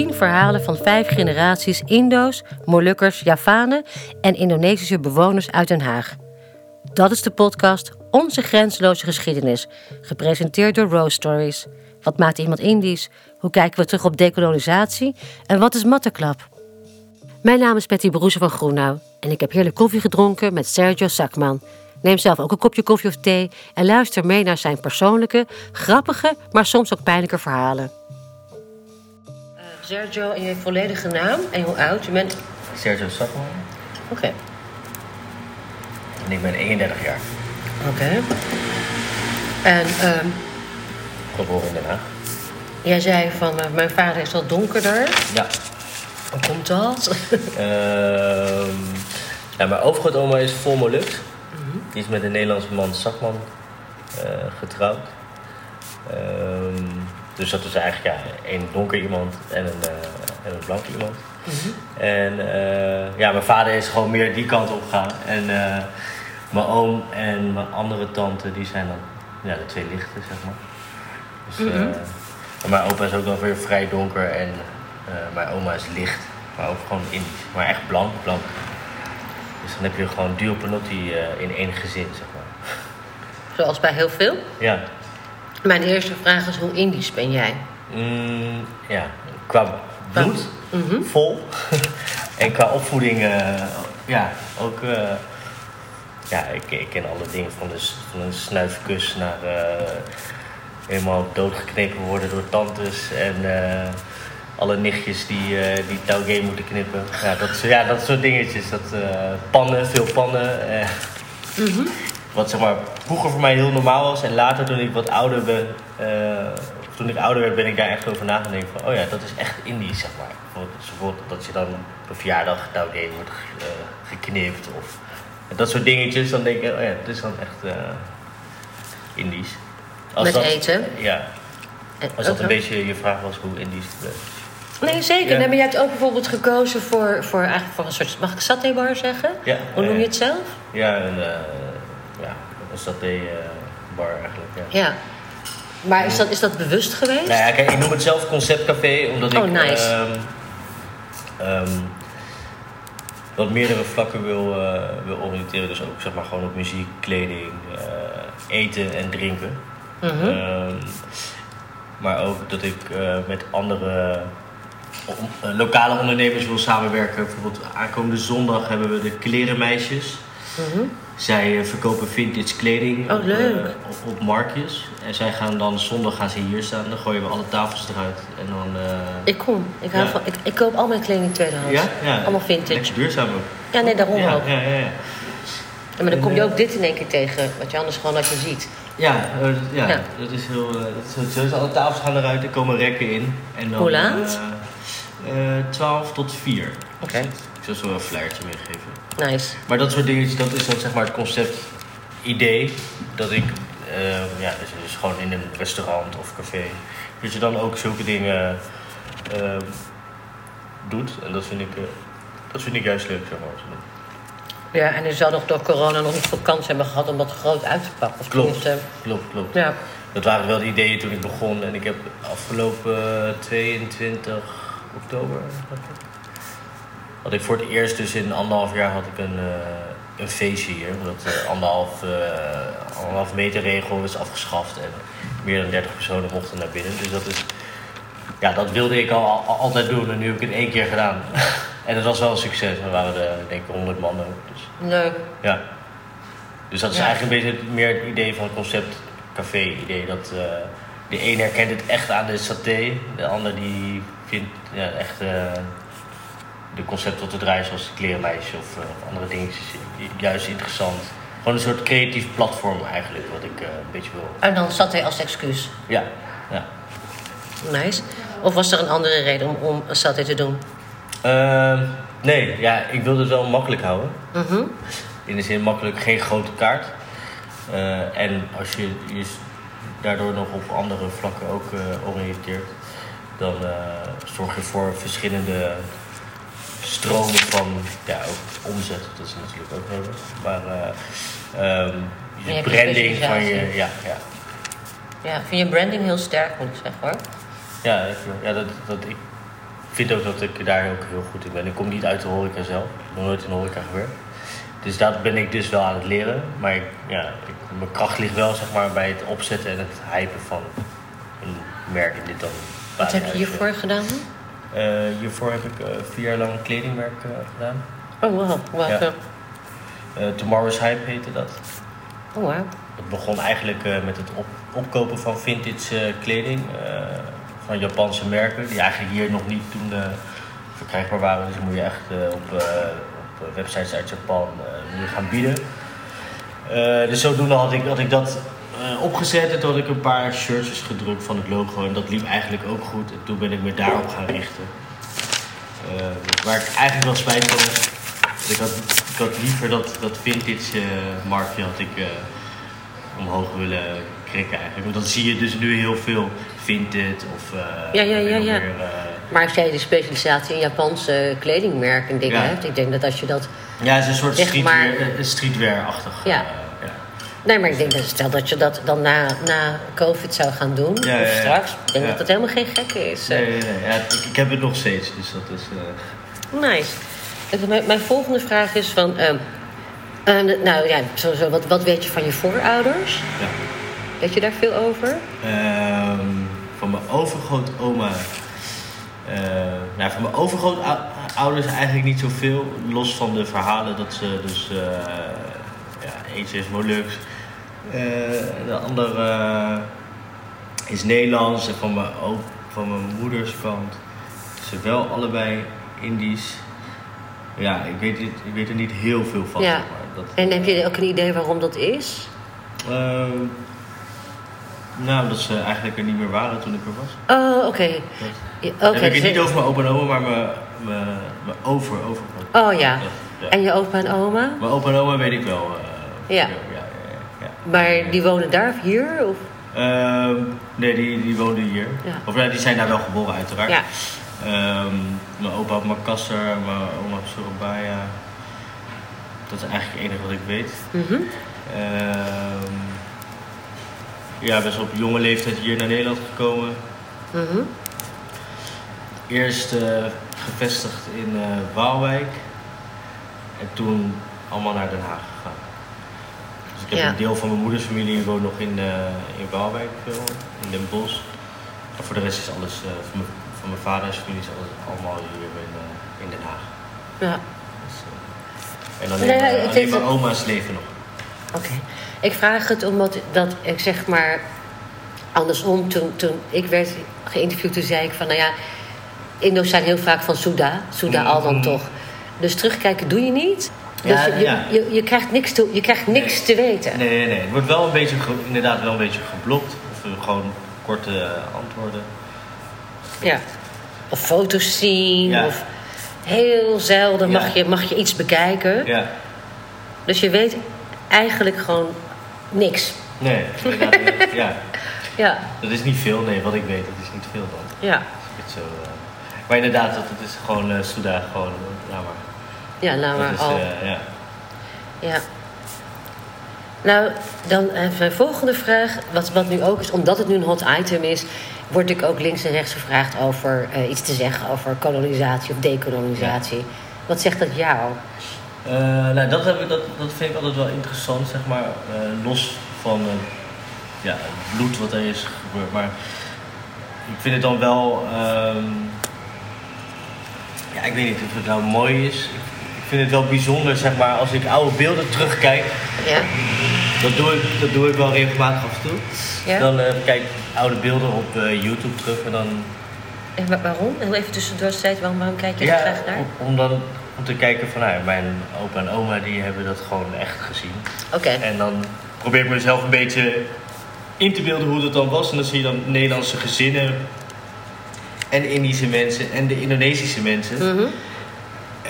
10 verhalen van vijf generaties Indo's, Molukkers, Javanen en Indonesische bewoners uit Den Haag. Dat is de podcast Onze Grenzeloze Geschiedenis, gepresenteerd door Rose Stories. Wat maakt iemand Indisch? Hoe kijken we terug op dekolonisatie? En wat is matteklap? Mijn naam is Betty Broese van Groenau en ik heb heerlijk koffie gedronken met Sergio Sakman. Neem zelf ook een kopje koffie of thee en luister mee naar zijn persoonlijke, grappige, maar soms ook pijnlijke verhalen. Sergio, in je volledige naam en hoe oud je bent? Sergio Sakman. Oké. En ik ben 31 jaar. Oké. En ehm Geboren in Den Haag. jij zei van uh, mijn vader is wat donkerder. Ja. Hoe komt dat? Ehm ja, mijn overgrootoma is vol Moluks. Die is met een Nederlandse man, Sakman, eh, getrouwd. Ehm, dus dat is eigenlijk ja, één donker iemand en een, eh, en een blank iemand. En eh, ja, mijn vader is gewoon meer die kant op gegaan. En eh, mijn oom en mijn andere tante, die zijn dan ja, de twee lichten, zeg maar. Dus, en mijn opa is ook wel weer vrij donker en mijn oma is licht, maar ook gewoon Indisch. Maar echt blank, blank. Dus dan heb je gewoon duo panotti in één gezin, zeg maar. Zoals bij heel veel. Ja, Mijn eerste vraag is hoe Indisch ben jij? Mm, ja, qua bloed Mhm. vol. en qua opvoeding, eh, ja, ook. eh, ja, ik, ik ken alle dingen van, de, van een snuifkus naar eh, helemaal doodgeknepen worden door tantes. En alle nichtjes die, eh die touwgame moeten knippen. Ja, dat, soort- ja, dat soort dingetjes. Dat, pannen, veel pannen. eh. Wat zeg maar vroeger voor mij heel normaal was. En later toen ik wat ouder ben, eh, toen ik ouder werd, ben ik daar echt over na gaan denken van, oh ja, dat is echt Indisch, zeg maar. Bijvoorbeeld, bijvoorbeeld dat je dan op een verjaardag touwgame wordt eh, geknipt of dat soort dingetjes. Dan denk ik, oh ja, dat is dan echt eh, Indisch. Met dat, eten? Ja, als dat een beetje je vraag was hoe Indisch het. Nee, zeker. Ja. Nee, maar jij hebt ook bijvoorbeeld gekozen voor, voor, eigenlijk voor een soort, mag ik satébar zeggen? Ja, Hoe noem je het zelf? Ja, een, ja, een saté eh, bar eigenlijk, ja. Ja. Maar is dat, is dat bewust geweest? Nou ja, kijk, ik noem het zelf conceptcafé, omdat Oh, ik nice. ehm, ehm, wat meerdere vlakken wil, eh, wil oriënteren. Dus ook zeg maar gewoon op muziek, kleding, eh, eten en drinken. Mhm. Ehm, maar ook dat ik eh, met andere lokale ondernemers wil samenwerken. Bijvoorbeeld aankomende zondag hebben we de klerenmeisjes. Mhm. Zij eh, verkopen vintage kleding Oh, op, leuk. eh, op, op marktjes. En zij gaan dan zondag gaan ze hier staan. Dan gooien we alle tafels eruit. En dan... eh, Ik kom. Ik, hou Ja. van, ik, ik koop al mijn kleding tweedehands. ja? ja? Allemaal vintage. Lekker duurzaam ook. Ja, nee, daarom Ja, ook. ja, ja, ja. Ja, maar dan kom je ook dit in één keer tegen, wat je anders gewoon dat je ziet. Ja, ja, Ja. dat is heel... dat is. Dus alle tafels gaan eruit. Er komen rekken in. En dan, Hoe laat? eh, eh, 12 tot 4. Oké. Ik zal zo wel een flyertje meegeven. Nice. Maar dat soort dingetjes, dat is dan zeg maar het concept idee. Dat ik, eh, ja, dus, dus gewoon in een restaurant of café, dat je dan ook zulke dingen eh, doet. En dat vind ik, eh, dat vind ik juist leuk, zeg maar. Ja, en je zou nog door corona nog niet veel kans hebben gehad om dat groot uit te pakken. Of Klopt. Klopt, klopt. Ja. Dat waren wel de ideeën toen ik begon. En ik heb afgelopen eh, 22 oktober had ik voor het eerst dus in anderhalf jaar had ik een, eh, een feestje hier. Omdat de anderhalf, eh, anderhalf meter regel is afgeschaft en meer dan 30 personen mochten naar binnen. Dus dat is, ja, dat wilde ik al, al- altijd doen en nu heb ik het één keer gedaan. en dat was wel een succes. Er waren er denk ik 100 man ook. Dus, Leuk. ja. Dus dat is Ja. eigenlijk een beetje meer het idee van het concept café-idee. Dat eh, de een herkent het echt aan de saté, de ander die vindt ja, echt de concept tot te draaien zoals de klerenmeisje of eh, andere dingetjes juist interessant. Gewoon een soort creatief platform eigenlijk, wat ik eh, een beetje wil. En dan zat hij als excuus. Ja, ja. Nice. Of was er een andere reden om, om saté te doen? Ehm, nee, ja, ik wilde het wel makkelijk houden. Mhm. In de zin makkelijk, geen grote kaart. Eh, en als je je daardoor nog op andere vlakken ook eh, oriënteert, dan eh, zorg je voor verschillende stromen van ja, ook omzet. Dat is natuurlijk ook nodig. Maar ehm, je branding van je. Ja, ja. Ja, ik vind je branding heel sterk, moet ik zeggen hoor. Ja, ik- ja dat, dat ik vind ook dat ik daar ook heel goed in ben. Ik kom niet uit de horeca zelf. Ik heb nog nooit in de horeca gewerkt. Dus dat ben ik dus wel aan het leren. Maar ik, ja, ik, mijn kracht ligt wel zeg maar, bij het opzetten en het hypen van een merk in dit dan. Wat heb je hiervoor gedaan? Uh, hiervoor heb ik uh, vier jaar lang een kledingmerk uh, gedaan. Oh wow? Ja. Tomorrow's Hype heette dat. Oh wow. Het begon eigenlijk met het op, opkopen van vintage kleding van Japanse merken, die eigenlijk hier nog niet toen verkrijgbaar waren. Dus moet je echt op, op websites uit Japan gaan bieden. dus zodoende had ik, had ik dat uh, opgezet en toen had ik een paar shirtjes gedrukt van het logo en dat liep eigenlijk ook goed. En toen ben ik me daarop gaan richten. Uh, waar ik eigenlijk wel spijt van heb. Ik had, ik had liever dat, dat vintage uh, marktje had ik omhoog willen krikken eigenlijk. Want dan zie je dus nu heel veel vintage of... ja, ja, ja, ja. Weer, maar als jij de specialisatie in Japanse kledingmerken dingen ja. hebt, ik denk dat als je dat... Ja, het is een soort streetwear, streetwear-achtig. Ja. Nee, maar ik denk dat stel dat je dat dan na, na COVID zou gaan doen, ja, of straks, ik denk dat dat helemaal geen gekke is. Nee, nee, nee. Ja, ik, ik, heb het nog steeds, dus dat is... Uh... Nice. Mijn, mijn, volgende vraag is van... Uh, uh, nou ja, sowieso, wat, wat weet je van je voorouders? Ja. Weet je daar veel over? Ehm, van mijn overgrootoma... nou, van mijn overgrootouders eigenlijk niet zoveel. Los van de verhalen dat ze dus ja, eentje is Molux. Uh, de andere uh, is Nederlands en van mijn, ook van mijn moeders kant. Ze wel allebei Indisch. Ja, ik weet, ik weet er niet heel veel van. Ja. Dat, en heb je ook een idee waarom dat is? Uh, nou, dat ze eigenlijk er niet meer waren toen ik er was. Oh, oké. Okay. Ja, okay, heb ik het niet over mijn opa en oma, maar mijn, mijn, mijn over, over. Oh ja. ja. En je opa en oma? Mijn opa en oma weet ik wel. Ja. Maar die wonen daar of hier? Of? Uh, nee, die, die woonden hier. Of nee, die zijn daar wel geboren uiteraard. Ja. Um, mijn opa op Makassar, mijn oma op Surabaya. Dat is eigenlijk het enige wat ik weet. Mm -hmm. ja, best op jonge leeftijd hier naar Nederland gekomen. Mm -hmm. Eerst uh, gevestigd in uh, Waalwijk. En toen allemaal naar Den Haag. Ik heb een deel van mijn moeders familie woont nog in, uh, in Waalwijk, in Den Bosch. En voor de rest is alles, uh, van, mijn, van mijn vaders familie is alles allemaal hier in, uh, in Den Haag. Ja. Dus, en dan nee, alleen mijn oma's leven nog. Oké. Ik vraag het omdat dat ik zeg maar andersom, toen, toen ik werd geïnterviewd, toen zei ik van nou ja, Indo's zijn heel vaak van Souda, Souda al dan toch. Dus terugkijken doe je niet. Dus ja, je, ja. je, je, krijgt niks, te, je krijgt niks nee. te weten. Nee, nee, nee. Het wordt wel een beetje, inderdaad wel een beetje geblokt. Of gewoon korte uh, antwoorden. Ja. Of foto's zien. Ja. Of heel zelden mag, je, mag je iets bekijken. Ja. Dus je weet eigenlijk gewoon niks. Nee, ja. ja. Dat is niet veel, nee. Wat ik weet, dat is niet veel dan. Ja. Zo, uh, maar inderdaad, dat, het is gewoon uh, Soeda, gewoon, ja maar ja, nou maar al. Uh, ja. ja. Nou, dan even mijn volgende vraag. Wat, wat nu ook is, omdat het nu een hot item is, word ik ook links en rechts gevraagd over uh, iets te zeggen over kolonisatie of dekolonisatie. Ja. Wat zegt dat jou? Uh, nou, dat, heb ik, dat, dat vind ik altijd wel interessant, zeg maar. los van ja, het bloed wat er is gebeurd. Maar ik vind het dan wel. Uh, ja, ik weet niet of het nou mooi is vind het wel bijzonder, zeg maar, als ik oude beelden terugkijk. Ja. Dat doe ik, dat doe ik wel regelmatig af en toe. Ja. Dan uh, kijk ik oude beelden op uh, YouTube terug en dan... En waarom? Heel even tussendoor steeds, waarom, waarom kijk je ja, graag naar? Om, om, dan om te kijken van, nou, mijn opa en oma die hebben dat gewoon echt gezien. Oké. En dan probeer ik mezelf een beetje in te beelden hoe dat dan was. En dan zie je dan Nederlandse gezinnen en Indische mensen en de Indonesische mensen. Mm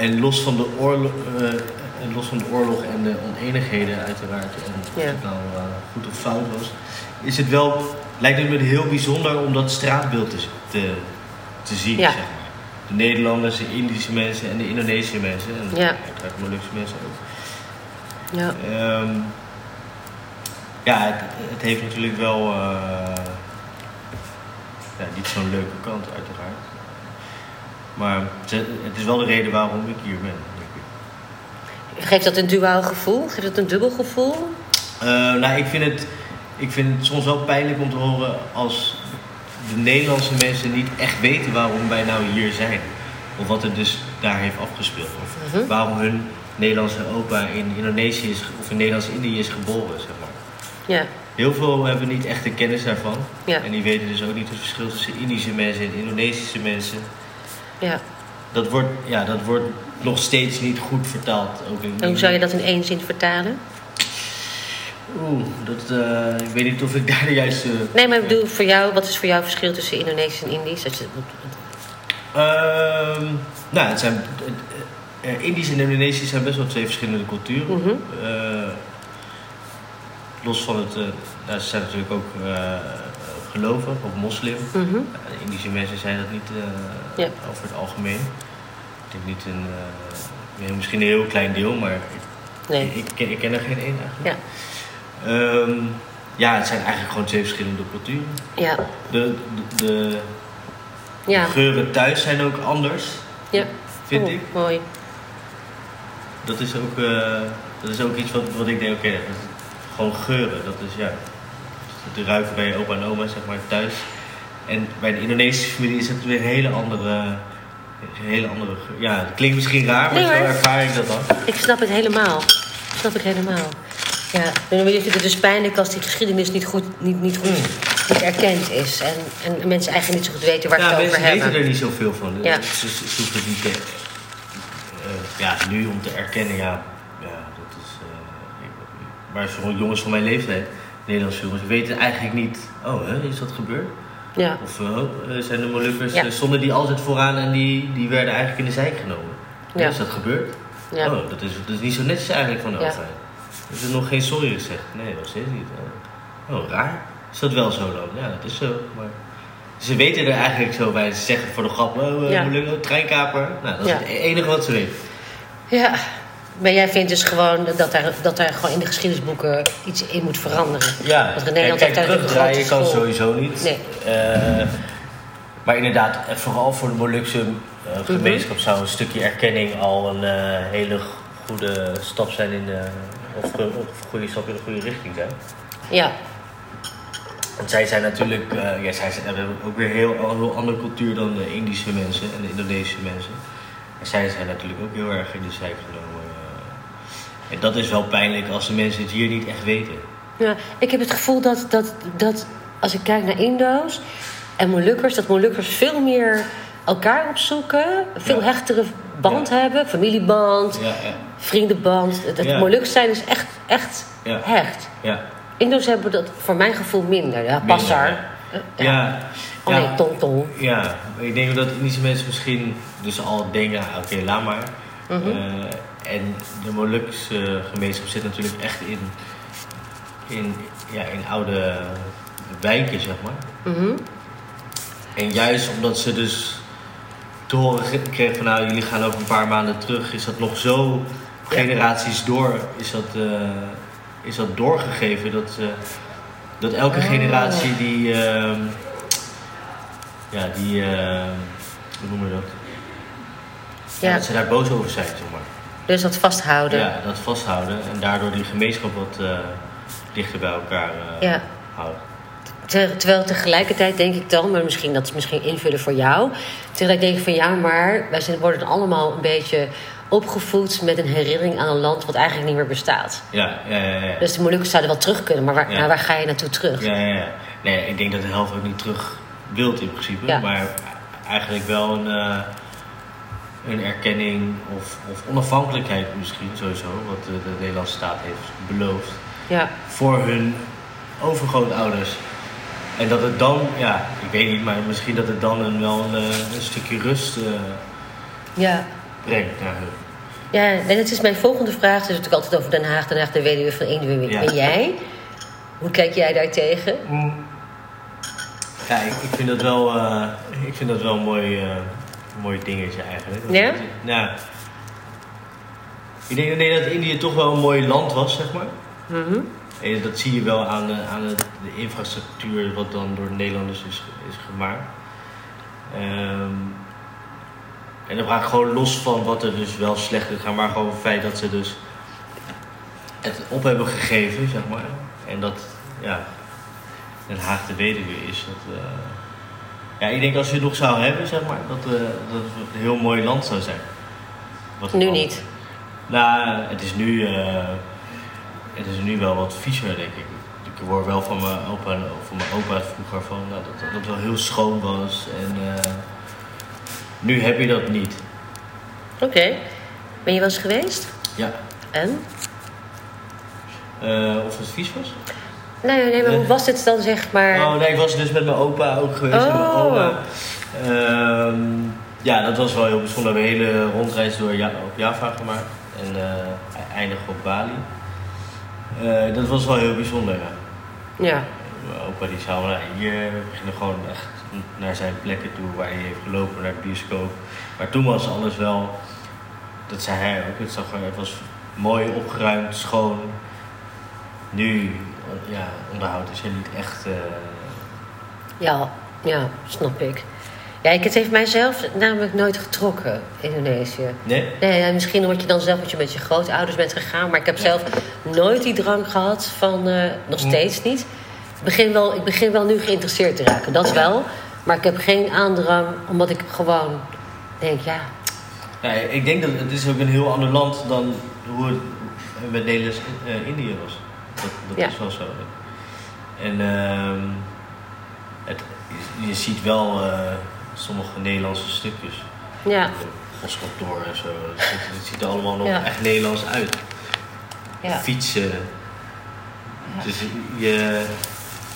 en los van de oorlog, uh, los van de oorlog en de oneenigheden uiteraard, en of het nou uh, goed of fout was, is het wel, lijkt het me heel bijzonder om dat straatbeeld te, te, te zien. Zeg maar. De Nederlanders, de Indische mensen en de Indonesische mensen. En ja. uiteraard Molukse mensen ook. Ja. Um, ja, het, het, heeft natuurlijk wel uh, ja, niet zo'n leuke kant uiteraard. Maar het is wel de reden waarom ik hier ben. Geeft dat een duaal gevoel? Geeft dat een dubbel gevoel? Eh, nou, ik vind, het, ik vind het soms wel pijnlijk om te horen als de Nederlandse mensen niet echt weten waarom wij nou hier zijn. Of wat er dus daar heeft afgespeeld. Of Mhm. waarom hun Nederlandse opa in Indonesië is, of in Nederlands-Indië is geboren, zeg maar. Ja. Heel veel hebben niet echt de kennis daarvan. Ja. En die weten dus ook niet het verschil tussen Indische mensen en Indonesische mensen. Ja. Dat wordt, ja, dat wordt nog steeds niet goed vertaald. Ook in, En hoe zou je dat in één zin vertalen? Oeh, dat, eh, ik weet niet of ik daar de juiste... Nee, maar ik bedoel, voor jou, wat is voor jou het verschil tussen Indonesisch en Indisch? Dat je, Ehm, nou, het zijn... eh, Indisch en Indonesisch zijn best wel twee verschillende culturen. Mhm. Los van het... nou, ze zijn natuurlijk ook eh gelovig of moslim. Mhm. Uh, Indische mensen zijn dat niet eh, Ja. over het algemeen. Ik denk niet een... eh, misschien een heel klein deel, maar ik, Nee. ik, ken, ik ken er geen één eigenlijk. Ja. Ehm, ja, het zijn eigenlijk gewoon twee verschillende culturen. Ja. De, de, de Ja. geuren thuis zijn ook anders, Ja. vind Oh, ik. Mooi. Dat is ook, eh, dat is ook iets wat, wat ik denk, oké, gewoon geuren. Dat is ja, de ruiken bij je opa en oma, zeg maar, thuis. En bij de Indonesische familie is het weer een hele andere, een hele andere. Ja, het klinkt misschien raar, maar zo ervaar ik dat dan. Ik snap het helemaal. snap ik helemaal. Ja, en je vindt het dus pijnlijk als die geschiedenis niet goed, niet, niet goed niet erkend is. En, en mensen eigenlijk niet zo goed weten waar Ja, ze het over mensen hebben. weten er niet zoveel van. Ja. Ze, ze, ze hoeven het niet te... eh, ja, nu om te erkennen, ja, ja dat is... ik- maar jongens van mijn leeftijd, Nederlandse jongens, weten eigenlijk niet... Oh, hè, is dat gebeurd? Ja, Of eh, oh, zijn de Molukkers, Ja. eh, stonden die altijd vooraan en die, die werden eigenlijk in de zijk genomen? Ja. Is dat gebeurd? ja. Oh, dat is, dat is niet zo netjes eigenlijk van de overheid. Er is nog geen sorry gezegd. Nee, nog steeds niet. Oh, raar. Is dat wel zo dan? Ja, dat is zo. Maar ze weten er eigenlijk zo bij. Ze zeggen voor de grap, oh. Molukko, treinkaper. Nou, dat is het enige wat ze weten. ja. Maar jij vindt dus gewoon dat daar, dat daar gewoon in de geschiedenisboeken iets in moet veranderen. Ja, Want Nederland kijk, een terugdraaien kan sowieso niet. Nee. Eh, maar inderdaad, eh, vooral voor de Molukse eh, Mhm. gemeenschap zou een stukje erkenning al een hele goede stap zijn in de, of, goede stap in de goede richting zijn. Ja, Want zij zijn natuurlijk, ja, zij zijn, hebben ook weer heel, een heel andere cultuur dan de Indische mensen en de Indonesische mensen. En zij zijn natuurlijk ook heel erg in de zijk genomen. En dat is wel pijnlijk als de mensen het hier niet echt weten. Ja, ik heb het gevoel dat, dat, dat als ik kijk naar Indo's en Molukkers, dat Molukkers veel meer elkaar opzoeken, veel Ja. hechtere band Ja. hebben, familieband, Ja, ja, vriendenband. Het, Ja. Zijn is echt, echt hecht. ja. Indo's hebben dat voor mijn gevoel minder. Ja, Passar. ja. Ja, Oh nee, tong. ja, ik denk dat Indische mensen misschien dus al denken, oké, laat maar. Mhm. Eh, en de Molukse gemeenschap zit natuurlijk echt in, in, ja, in oude wijken, zeg maar. Mhm. En juist omdat ze dus te horen ge- kregen van nou, jullie gaan over een paar maanden terug, is dat nog zo generaties door, is dat, eh, is dat doorgegeven dat, ze dat elke Oh. generatie die, ehm, ja, die, ehm, hoe noemen we dat? Ja. Ja, dat ze daar boos over zijn, zeg maar. Dus dat vasthouden. Ja, dat vasthouden en daardoor die gemeenschap wat eh, dichter bij elkaar eh, Ja. houden. Ter- terwijl tegelijkertijd denk ik dan, maar misschien dat is misschien invullen voor jou. Tegelijk denk ik van ja, maar wij zijn, worden allemaal een beetje opgevoed met een herinnering aan een land wat eigenlijk niet meer bestaat. Ja, ja, ja. ja. Dus de Molukkers zouden wel terug kunnen, maar waar, Ja. maar waar ga je naartoe terug? Ja, ja, ja. Nee, ik denk dat de helft ook niet terug wilt in principe. Maar eigenlijk wel een, eh, een erkenning of, of onafhankelijkheid misschien sowieso. Wat de, de Nederlandse staat heeft beloofd. Ja, Voor hun overgrootouders. En dat het dan, ja, ik weet niet, maar misschien dat het dan een, wel een, eh, een stukje rust eh, ja. brengt naar hun. Ja, en het is mijn volgende vraag. Het is natuurlijk altijd over Den Haag, Den Haag, de weduwe van. Wie Ja. ben jij? Hoe kijk jij daar tegen? Ja, ik, ik vind dat wel, eh, ik vind dat wel mooi, mooi dingetje eigenlijk. Ja? Ja. Ik denk nee, dat Indië toch wel een mooi land was, zeg maar. Mhm. En dat zie je wel aan, de, aan de, de infrastructuur wat dan door de Nederlanders is, is gemaakt. Ehm, En dan vraag ik gewoon los van wat er dus wel slecht is gaan, maar gewoon het feit dat ze dus het op hebben gegeven, zeg maar. En dat, ja, Den Haag de weduwe is. Dat, eh, ja, ik denk als je het nog zou hebben, zeg maar, dat, eh, dat het een heel mooi land zou zijn. Wat Nu niet. Nou, het is nu, eh, het is nu wel wat viezer, denk ik. Ik hoor wel van mijn opa, van mijn opa vroeger van, nou, dat, dat het wel heel schoon was. En eh, nu heb je dat niet. Oké. Ben je wel eens geweest? Ja. En? Of het vies was? Nee, nee, maar hoe was dit dan, zeg maar? Oh nee, ik was dus met mijn opa ook geweest. en mijn Oh. oma. Ehm, ja, dat was wel heel bijzonder. We hebben een hele rondreis door ja op Java gemaakt. En eh eindigen op Bali. Eh, dat was wel heel bijzonder, ja. Ja. Mijn opa die zei, nou, hier we gingen gewoon echt naar zijn plekken toe waar hij heeft gelopen, naar de bioscoop. Maar toen was alles wel, dat zei hij ook, het, zag het was mooi opgeruimd, schoon. Nu, ja, onderhoud is er niet echt... eh, Ja, ja, snap ik. Ja, ik, het heeft mijzelf namelijk nooit getrokken, Indonesië. Nee? Nee, misschien omdat je dan zelf met je, met je grootouders bent gegaan. Maar ik heb zelf nooit die drang gehad van... eh, nog Hm. steeds niet. Ik begin, wel, ik begin wel nu geïnteresseerd te raken, dat wel. Maar ik heb geen aandrang, omdat ik gewoon denk, ja... Ja, ik denk dat het is ook een heel ander land dan hoe het met Nederlands eh, was. Dat, dat Ja. is wel zo. En ehm, het, je, ziet wel eh, sommige Nederlandse stukjes. Ja, Postkantoor en zo. Het, ziet- het ziet er allemaal nog Ja. echt Nederlands uit. ja. Fietsen. Dus je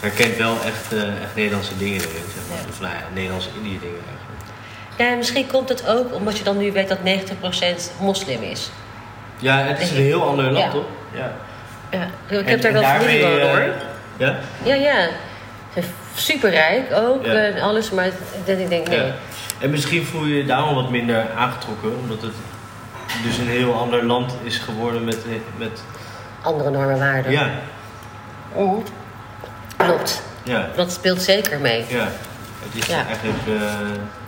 herkent wel echt, eh, echt Nederlandse dingen erin. Zeg maar. Of nou ja, Nederlandse Indië dingen eigenlijk. ja, en misschien komt het ook omdat je dan nu weet dat 90% moslim is. Ja, het is een heel ander land, toch? Ja. Ja, ik En- heb daar en wel familie wonen, eh, hoor. Ja? Ja, ja. Superrijk ook Ja. eh, en alles, maar dat ik denk, nee. Ja. En misschien voel je je daarom wat minder aangetrokken, omdat het dus een heel ander land is geworden met. met Andere normen waarden. ja, Mhm. Klopt. ja, Dat speelt zeker mee. ja. Het is Ja. eigenlijk eh,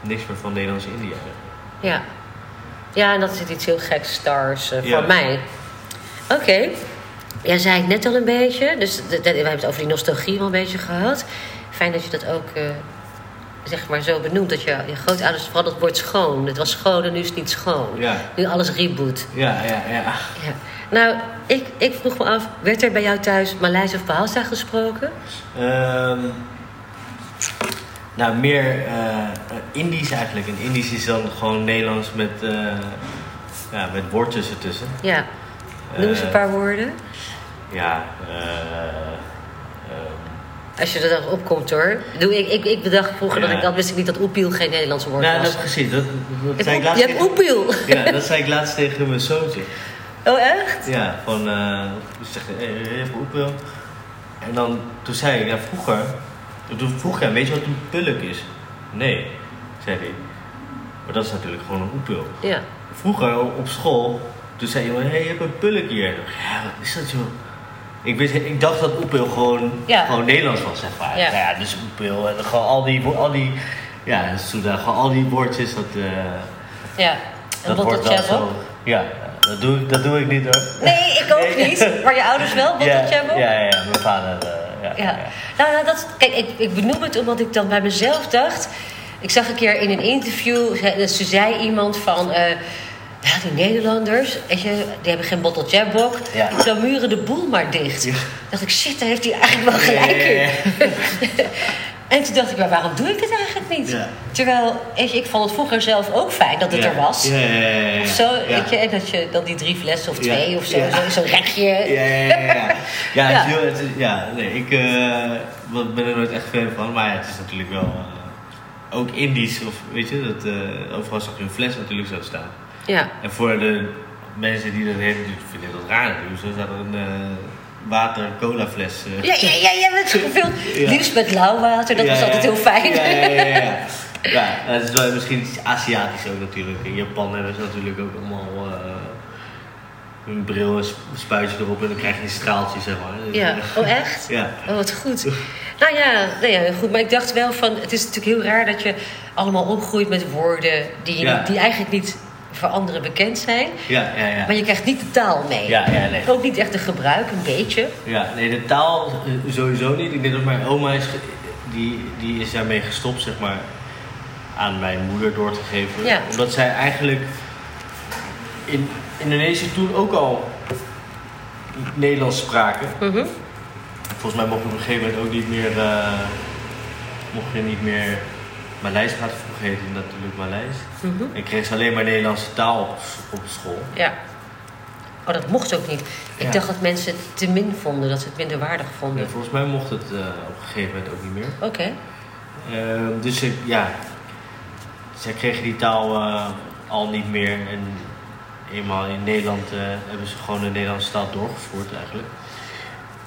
niks meer van Nederlands-Indië. Ja. Ja, en dat is iets heel geks, stars, eh, voor mij. Oké. Jij zei het net al een beetje, dus we hebben het over die nostalgie wel een beetje gehad. Fijn dat je dat ook, eh, zeg maar, zo benoemt. Dat je, je grootouders, vooral dat woord schoon. Het was schoon en nu is het niet schoon. Ja, Nu alles reboot. ja, ja. ja. Ja. Nou, ik, ik vroeg me af, werd er bij jou thuis Maleis of Bahasa gesproken? Ehm, nou, meer eh, Indisch eigenlijk. En Indisch is dan gewoon Nederlands met, eh, ja, met woordjes ertussen. Ja. Noem eens een paar woorden. Ja, eh, ehm, Als je er dan opkomt hoor. Doe, ik, ik, ik bedacht vroeger dat Ja. ik dat wist ik niet dat oepiel geen Nederlandse woord nou, was. dat precies. Dat, dat Je zei ik laatst je hebt oepiel. Ja, dat zei ik laatst tegen mijn zoontje. Oh echt? Ja, van, eh ik zeg, even oepel. En dan, toen zei ik, ja, vroeger, toen vroeg hij, weet je wat een pulk is? Nee, zei hij. Maar dat is natuurlijk gewoon een oepel. Ja. Vroeger op school, toen zei iemand, hé, hey, je hebt een pulk hier. Dacht, Ja, wat is dat joh? Ik, wist, ik dacht dat oepel gewoon, Ja. gewoon Nederlands was, zeg maar. Ja. Nou ja, dus oepel en gewoon al die, al die, ja, gewoon al die woordjes, dat... eh, Ja. En dat wordt wel zo. Ja, dat doe, ik, dat doe ik niet hoor. Nee, ik ook Nee. niet. Maar je ouders wel? Wat ja, ook? ja, ja, ja, mijn vader. eh, ja, Ja. ja. Nou, nou dat, kijk, ik, ik benoem het omdat ik dan bij mezelf dacht. Ik zag een keer in een interview, ze, ze zei iemand van. eh, ja, die Nederlanders, weet je, die hebben geen bottle jabok. Ja. Zo muren de boel maar dicht. Ja. dacht ik, shit, daar heeft hij eigenlijk wel gelijk in. en toen dacht ik, maar waarom doe ik het eigenlijk niet? Terwijl, weet je, ik vond het vroeger zelf ook fijn dat het er was. Of zo, weet je, en dat je dan die drie flessen of twee of zo, zo'n rekje. Ja, ja, ja. Ja, ja, Ja. het is heel- het is- ja nee, ik ben er nooit echt fan van. Maar ja, het is natuurlijk wel... eh, ook Indisch, of weet je, dat, eh, overal zag je een fles natuurlijk zo staan. Ja. En voor de mensen die dat hebben, vinden dat raar staat er een eh, water cola fles. eh. Ja, ja, ja, jij bent gevuld. Ja. Liefst met lauw water, dat Ja, was altijd heel fijn. Ja, ja, ja. ja. het is wel misschien iets Aziatisch ook natuurlijk. In Japan hebben ze natuurlijk ook allemaal... eh, een bril, een sp- spuitje erop en dan krijg je een straaltje, zeg maar. Dus, Ja, eh, oh echt? Ja. Oh, wat goed. Nou ja, nou ja, goed. Maar ik dacht wel van, het is natuurlijk heel raar dat je allemaal opgroeit met woorden die, je Ja. niet- die eigenlijk niet voor anderen bekend zijn. Ja, ja, ja. Maar je krijgt niet de taal mee. Ja, ja, nee. Ook niet echt de gebruik, een beetje. Ja, nee, de taal eh, sowieso niet. Ik denk dat mijn oma is, die, die is daarmee gestopt, zeg maar, aan mijn moeder door te geven. Ja. Omdat zij eigenlijk in Indonesië toen ook al Nederlands spraken. Mhm. Volgens mij mocht je op een gegeven moment ook niet meer, eh, mocht je niet meer Maleis heette het natuurlijk Maleis. Mhm. En kreeg ze alleen maar Nederlandse taal op, op school. Ja. Oh, dat mocht ook niet. Ik Ja. dacht dat mensen het te min vonden, dat ze het minder waardig vonden. En volgens mij mocht het eh, op een gegeven moment ook niet meer. Oké. Ehm, dus ik, ja, zij kregen die taal eh, al niet meer. En eenmaal in Nederland eh, hebben ze gewoon de Nederlandse taal doorgevoerd eigenlijk.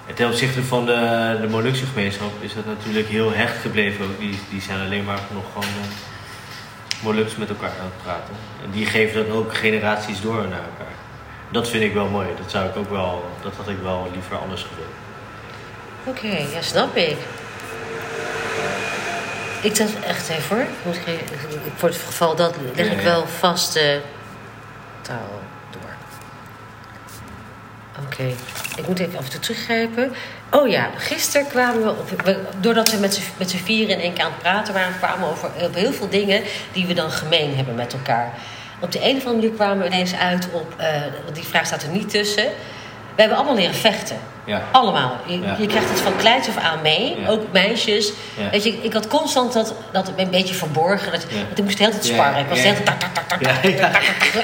En ten opzichte van de, de Molukse gemeenschap is dat natuurlijk heel hecht gebleven ook. Die, die zijn alleen maar nog gewoon uh, Moluks met elkaar aan het praten. En die geven dat ook generaties door naar elkaar. Dat vind ik wel mooi. Dat zou ik ook wel, dat had ik wel liever anders gewild. Oké, ja, snap ik. Ik dacht echt even hoor. Voor het geval dat leg ik wel vast de Oké, ik moet even af en toe teruggrijpen. Oh ja, gisteren kwamen we op. we- doordat we met z'n- vieren in één keer aan het praten waren, kwamen we over op heel veel dingen die we dan gemeen hebben met elkaar. Op de een of andere manier kwamen we ineens uit op. eh, want die vraag staat er niet tussen. We hebben allemaal leren vechten. Ja. Allemaal. Je, Ja. je krijgt het van kleins af aan mee. Ja. Ook meisjes. Weet je, ik had constant dat, dat een beetje verborgen. Dat, want ik moest de hele tijd sparren. Ik was de hele tijd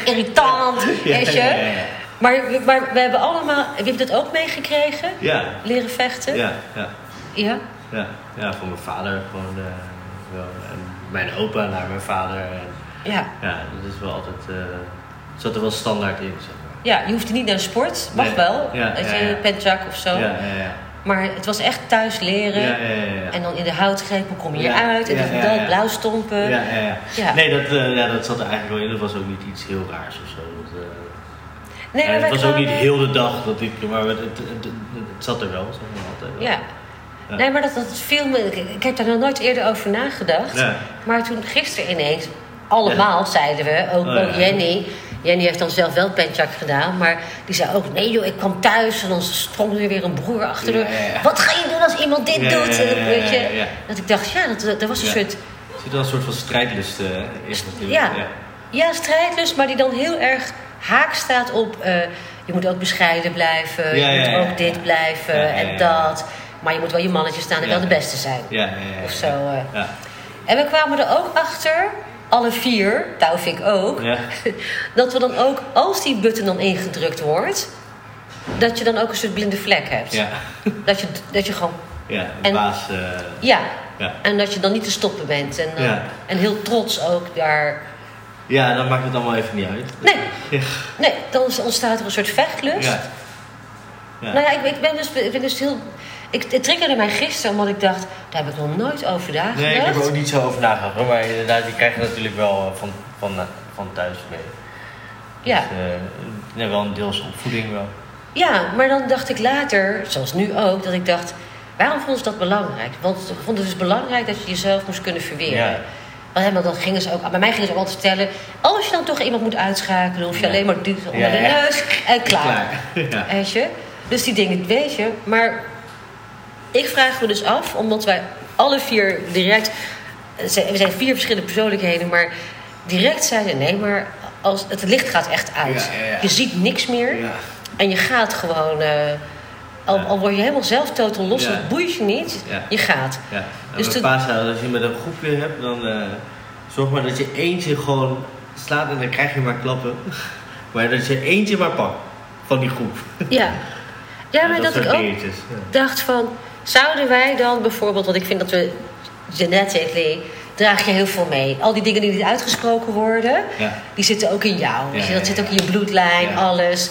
irritant. Weet je. Maar, maar we hebben allemaal... Heb je dat ook meegekregen? Ja, Leren vechten? ja, ja. Ja? Ja, ja van mijn vader gewoon eh, wel. En mijn opa naar mijn vader. En, Ja. ja, dat is wel altijd. het zat er wel standaard in, zeg maar. Ja, je hoeft niet naar de sport. Mag Nee. wel. Ja, ja, je ja. pentjak of zo. Ja, ja, ja. Maar het was echt thuis leren. Ja, ja, ja. En dan in de houtgrepen kom je Ja, uit. En ja, dat, ja. blauw stompen. Ja, ja, ja. Ja. Nee, dat, eh, ja, dat zat er eigenlijk wel in. Dat was ook niet iets heel raars of zo. Dat, Nee, maar het was ook niet heel de dag dat ik. Maar het, het, het, het zat er wel, zeg maar altijd. wel. Ja. Ja. Nee, maar dat, dat viel me... Ik, ik heb daar nog nooit eerder over nagedacht. Ja. Maar toen gisteren ineens... Allemaal zeiden we, ook, Oh, ook Jenny... Jenny heeft dan zelf wel pentjak gedaan, maar die zei ook... Nee joh, ik kwam thuis en dan sprong er weer een broer achter de... Wat ga je doen als iemand dit doet? dat, weet je, ja, ja. Dat ik dacht, ja, dat, dat was een soort... Er zit wel een soort van strijdlust eh, in natuurlijk. Ja, ja, strijdlust, maar die dan heel erg haak staat op... eh, je moet ook bescheiden blijven, Ja, je ja, moet ook dit blijven en dat. Maar je moet wel je mannetje staan en wel de beste zijn. Ja, ja, ja, ja. Of zo, eh. Ja. En we kwamen er ook achter, alle vier, Taufik ook, dat we dan ook, als die button dan ingedrukt wordt, dat je dan ook een soort blinde vlek hebt. Ja. Dat, je, dat je gewoon, Ja, En- baas. eh, ja. Ja. En dat je dan niet te stoppen bent. En, Ja. en heel trots ook daar. Ja, dan maakt het allemaal even niet uit. Nee, Ja. nee, dan ontstaat er een soort vechtlust. Ja. Ja. Nou ja, ik, ik, ben dus, ik ben dus heel. Ik, het triggerde mij gisteren omdat ik dacht, daar heb ik nog nooit over nagedacht. Nee, ik heb er ook niet zo over nagedacht. Maar inderdaad, die krijg je natuurlijk wel eh, van, van, eh, van thuis mee. Ja. Dus, ja, wel een deels opvoeding wel. Ja, maar dan dacht ik later, zoals nu ook, dat ik dacht, waarom vonden ze dat belangrijk? Want ze vonden het dus belangrijk dat je jezelf moest kunnen verweren. Ja. Want, hè, want dan gingen ze ook, bij mij gingen ze ook altijd vertellen, als je dan toch iemand moet uitschakelen, hoef je Ja. alleen maar duwt onder de neus en klaar. Klaar. Ja. Weet je? Dus die dingen weet je. Maar ik vraag me dus af, omdat wij alle vier direct... We zijn vier verschillende persoonlijkheden, maar direct zeiden... Nee, maar als, het licht gaat echt uit. Je ziet niks meer. En je gaat gewoon... eh, al, word je helemaal zelf totaal los, dat boeit je niet. Je gaat. Ja. En Dus als je met een groepje hebt, dan eh, zorg maar dat je eentje gewoon slaat en dan krijg je maar klappen. Maar dat je eentje maar pakt van die groep. Ja. Ja, maar dat dat, ik ook dingetjes. Dacht van... Zouden wij dan bijvoorbeeld... Want ik vind dat we genetically... Draag je heel veel mee. Al die dingen die niet uitgesproken worden... Ja. Die zitten ook in jou. dat ja, zit ook in je bloedlijn, alles.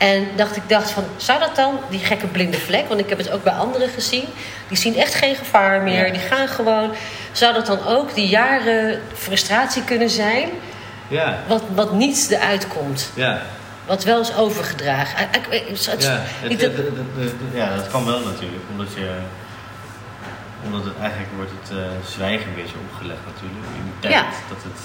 En dacht ik dacht van, zou dat dan, die gekke blinde vlek, want ik heb het ook bij anderen gezien, die zien echt geen gevaar meer, Ja. die gaan gewoon. Zou dat dan ook die jaren frustratie kunnen zijn, Ja. wat, wat niets eruit komt? Ja. Wat wel is overgedragen. Ik- ik- het- Ja, het, niet het- ja, dat kan wel natuurlijk. Omdat je... Omdat het eigenlijk wordt het eh, zwijgen een beetje opgelegd natuurlijk. In de tijd Ja. dat het...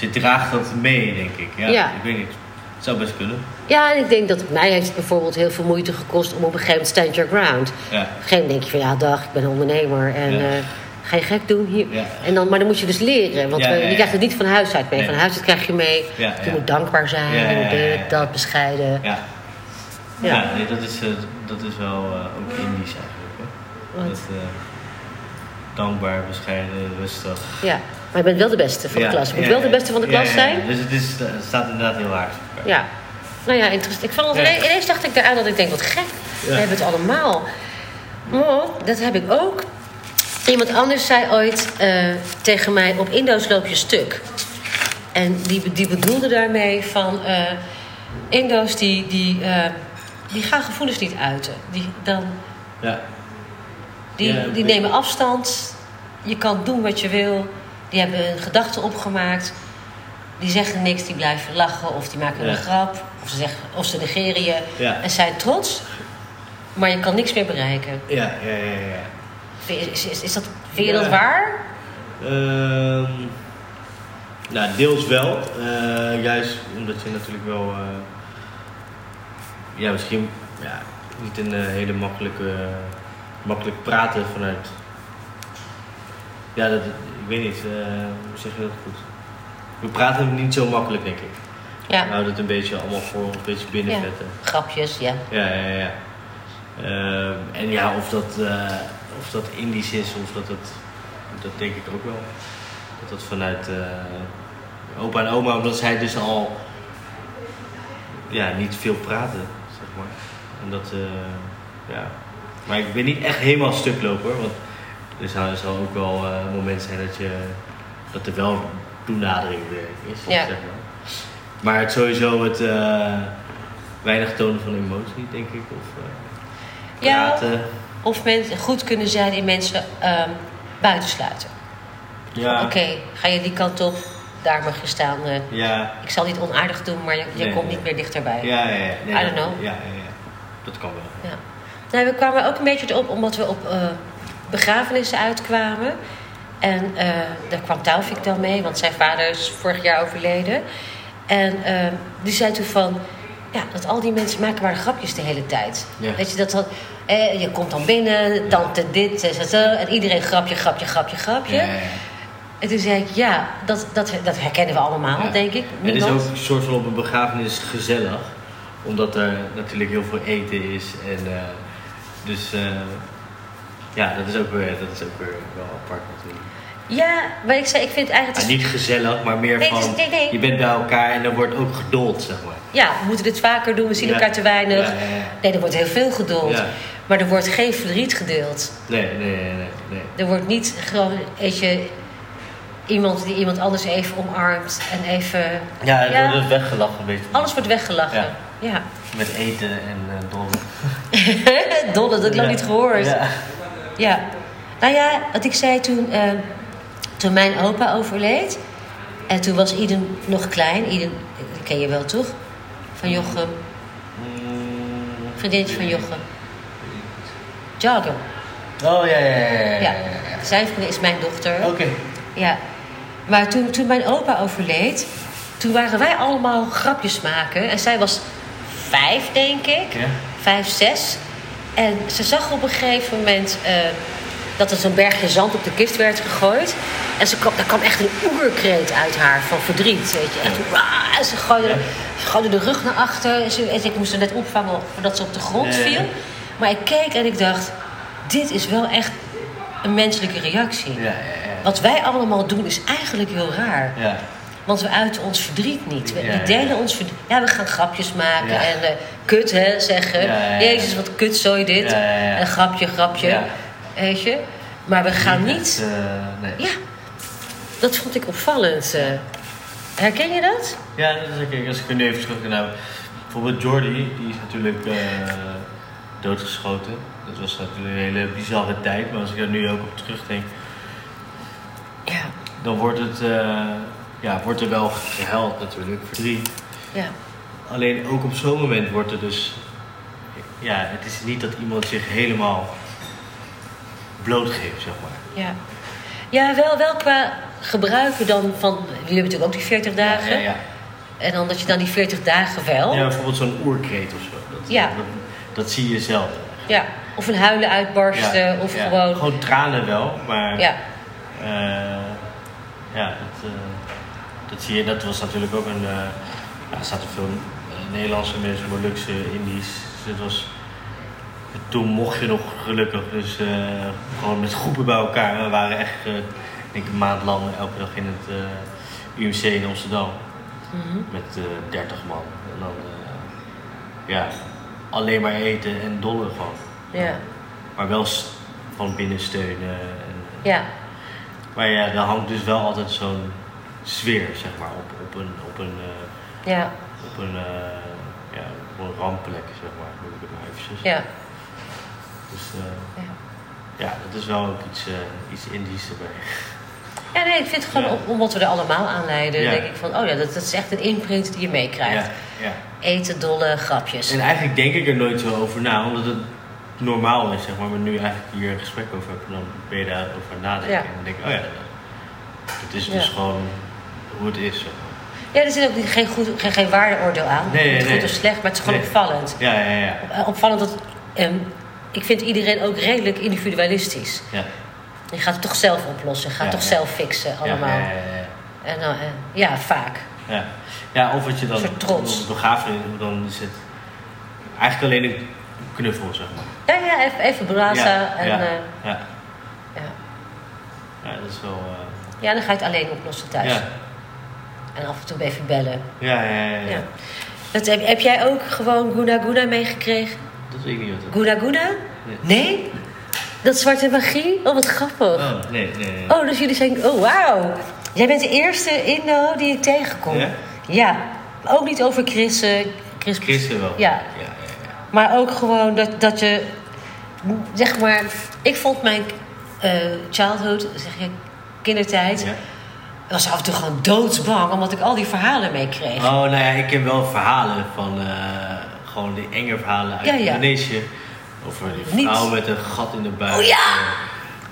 Je draagt dat mee, denk ik. Ja, Ja. Ik weet niet. Het zou best kunnen. Ja, en ik denk dat mij heeft het bijvoorbeeld heel veel moeite gekost om op een gegeven moment stand your ground. Op Ja. een gegeven moment denk je van ja, dag, ik ben een ondernemer en Ja. eh, ga je gek doen hier. Ja. En dan, maar dan moet je dus leren, want je krijgt het niet van huis uit mee. Nee. Van huis uit krijg je mee, je moet dankbaar zijn, Ja, ja, ja, ja, dit, dat, bescheiden. Ja. Ja. Ja, nee, dat is, eh, dat is wel eh, ook Indisch eigenlijk. Dat, dankbaar, bescheiden, rustig. Ja, maar je bent wel de beste van de klas. Je moet wel de beste van de klas zijn. Dus het, is, het staat inderdaad heel elkaar. Ja. Nou ja, interessant. Ik vond ineens, ineens dacht ik daaraan dat ik denk, wat gek. We hebben het allemaal. Maar dat heb ik ook. Iemand anders zei ooit eh, tegen mij, op Indo's loop je stuk. En die, die bedoelde daarmee van... eh, Indo's die, die, eh, die gaan gevoelens niet uiten. Die, dan, Ja. die, Ja, die nemen afstand. Je kan doen wat je wil. Die hebben een gedachte opgemaakt. Die zeggen niks, die blijven lachen of die maken Ja. een grap. Of ze, zeggen, of ze negeren je Ja. en zijn trots. Maar je kan niks meer bereiken. Ja, ja, ja, ja. Is, is, is dat, vind je dat waar? Ehm, nou, deels wel. Eh, juist omdat je natuurlijk wel... eh, ja, misschien ja, niet een eh, hele makkelijke... makkelijk praten vanuit... Ja, dat, weet niet. eh, hoe zeg je dat goed? We praten niet zo makkelijk, denk ik. Ja. We houden het een beetje allemaal voor een beetje binnenvetten. Grapjes, ja. Ja, ja, ja. Ehm, en ja, of dat, eh, of dat Indisch is of dat het... Dat denk ik ook wel. Dat dat vanuit eh, opa en oma, omdat zij dus al... Ja, niet veel praten, zeg maar. En dat, eh, ja... Maar ik ben niet echt helemaal stuk lopen hoor. Want er zou, er zal ook wel eh, een moment zijn dat je... Dat er wel toenadering weer is, Ja. zeg maar. Maar het sowieso het... eh, weinig tonen van emotie, denk ik. Of eh, Ja, praten. of mensen goed kunnen zijn in mensen ehm, buitensluiten. Ja. Oké, ga je die kant op, daar mag je staan. Ja. ik zal niet onaardig doen, maar je, je Nee, komt nee. niet meer dichterbij. Ja, ja, ja. Nee, I don't know. Ja, ja, ja. Dat kan wel. Ja. Nou, we kwamen ook een beetje erop omdat we op begrafenissen uitkwamen. En eh, daar kwam Taufik dan mee, want zijn vader is vorig jaar overleden. En eh, die zei toen van... Ja, dat al die mensen maken maar grapjes de hele tijd. Ja. Weet je, dat dan... Eh, je komt dan binnen, tante dit, zo, zo, En iedereen grapje, grapje, grapje, grapje. Ja. En toen zei ik, ja, dat, dat, dat herkennen we allemaal, denk ik. Het is ook een soort van op een begrafenis gezellig. Omdat er natuurlijk heel veel eten is. En eh, dus eh, ja, dat is, ook weer, dat is ook weer wel apart natuurlijk. Ja, maar ik zei, ik vind eigenlijk... Het is- niet gezellig, maar meer Nee, het is- van nee, nee. je bent bij elkaar en er wordt ook geduld, zeg maar. Ja, we moeten dit vaker doen, we zien Ja. elkaar te weinig. Ja, ja, ja. Nee, er wordt heel veel geduld. Ja. Maar er wordt geen verdriet gedeeld. Nee, nee, nee, nee. Er wordt niet gewoon, weet je, iemand die iemand anders even omarmt en even... Ja, Ja. wordt weggelachen een beetje. Alles wordt weggelachen. Ja. Met eten en uh, dollen. Dolle, dat heb ik nog niet gehoord. Ja. Ja. Nou ja, wat ik zei toen, eh, toen mijn opa overleed. En toen was Iden nog klein. Iden, die ken je wel toch? Van Jochem. Mm, Vriendinnetje van Jochem. Jogger. Oh ja, ja, ja. ja, ja, Ja, ja. zijn vriendin is mijn dochter. Oké. Ja. Maar toen, toen mijn opa overleed, toen waren wij allemaal grapjes maken. En zij was vijf, denk ik. Ja. Vijf, zes. En ze zag op een gegeven moment eh, dat er zo'n bergje zand op de kist werd gegooid. En ze kwam, daar kwam echt een oerkreet uit haar van verdriet. Weet je. Echt, en ze gooide, ze gooide de rug naar achter. En, ze, en ik moest haar net opvangen voordat ze op de grond viel. Maar ik keek en ik dacht, dit is wel echt een menselijke reactie. Ja, ja, ja. Wat wij allemaal doen is eigenlijk heel raar. Want we uiten ons verdriet niet. We, delen ons verdriet. Ja, we gaan grapjes maken en eh, kut hè, zeggen. Jezus, wat kut zo dit. En grapje, grapje. Weet je? Maar we gaan niet... eh, nee. Ja, dat vond ik opvallend. eh. Herken je dat? Ja, dat is oké. Als ik er nu even terug naar... Bijvoorbeeld Jordi, die is natuurlijk doodgeschoten. Dat was natuurlijk een hele bizarre tijd. Maar als ik er nu ook op terugdenk, Ja. dan wordt, het, ja, wordt er wel gehuild natuurlijk. Verdriet. Ja. alleen ook op zo'n moment wordt er dus... Ja, het is niet dat iemand zich helemaal blootgeeft, zeg maar. Ja. Ja, wel, wel qua gebruiken dan van... Jullie hebben natuurlijk ook die 40 dagen. Ja, ja, ja. En dan dat je dan die 40 dagen wel... Ja, Ja. bijvoorbeeld zo'n oerkreet of zo. Dat, Ja. dat, dat zie je zelden. Of een huilen uitbarsten. Ja, Of ja. gewoon... Gewoon tranen wel, maar... Ja. eh, ja, dat, eh, dat zie je. Dat was natuurlijk ook een... eh ja, er zaten veel eh, Nederlandse mensen, Molukse, Indisch. Dus het was... Toen mocht je nog gelukkig, dus eh, gewoon met groepen bij elkaar. We waren echt, eh, ik denk een maand lang elke dag in het eh, UMC in Amsterdam. Mhm. Met eh 30 man. En dan, eh, ja, alleen maar eten en dollen gewoon. Ja. Maar wel van binnen steunen. En, Ja. maar ja, er hangt dus wel altijd zo'n sfeer, zeg maar, op, op een, op een, eh, Ja. op een, eh, ja, op een rampplek, zeg maar, noem ik het maar eventjes. Ja. Dus eh, Ja. ja, dat is wel ook iets, iets Indisch erbij. Ja, nee, ik vind het gewoon Ja. om- omdat we er allemaal aan leiden. Ja. denk ik van, oh ja, dat, dat is echt een imprint die je meekrijgt. Ja, ja. Eten, dolle grapjes. En eigenlijk denk ik er nooit zo over na, omdat het normaal is, zeg maar. Maar nu eigenlijk hier een gesprek over heb, dan ben je daarover nadenken. En dan denk ik, oh ja, het is dus gewoon hoe het is. Ja, er zit ook niet- geen, goed, geen, geen waardeoordeel aan. Nee, nee, goed nee. of slecht, maar het is gewoon Nee. opvallend. Ja, ja, ja. Eh, Opvallend dat... ehm, ik vind iedereen ook redelijk individualistisch. ja. Je gaat het toch zelf oplossen. Je gaat Ja, toch ja. zelf fixen allemaal. Ja, ja, ja, ja. En dan, eh, ja, vaak. Ja. ja, of wat je dan trots. dan is het eigenlijk alleen een knuffel, zeg maar. Ja, ja, even, even blazen. ja, en, ja, eh, ja. ja. ja, dat is wel... eh, ja, dan ga je het alleen oplossen thuis. En af en toe even bellen. Ja, ja, ja, ja. Dat, heb, heb jij ook gewoon Guna Guna meegekregen? Dat weet ik niet wat Guna Guna? Nee? Dat zwarte magie? Oh, wat grappig. Oh, nee, nee, nee. Oh, dus jullie zijn... Oh, wauw. Jij bent de eerste Indo die ik tegenkom. Ja? Ja. Ook niet over Chris... eh, Chris, Christen wel. Ja. Ja, ja, ja. Maar ook gewoon dat, dat je... Zeg maar... Ik vond mijn eh, childhood, zeg je, kindertijd... Ja. Was af en toe gewoon doodsbang, omdat ik al die verhalen meekreeg. Oh, nou ja, ik ken wel verhalen van... eh, gewoon die enge verhalen uit Ja, ja. Indonesië. Over die Niet- vrouw met een gat in de buik. Oh ja!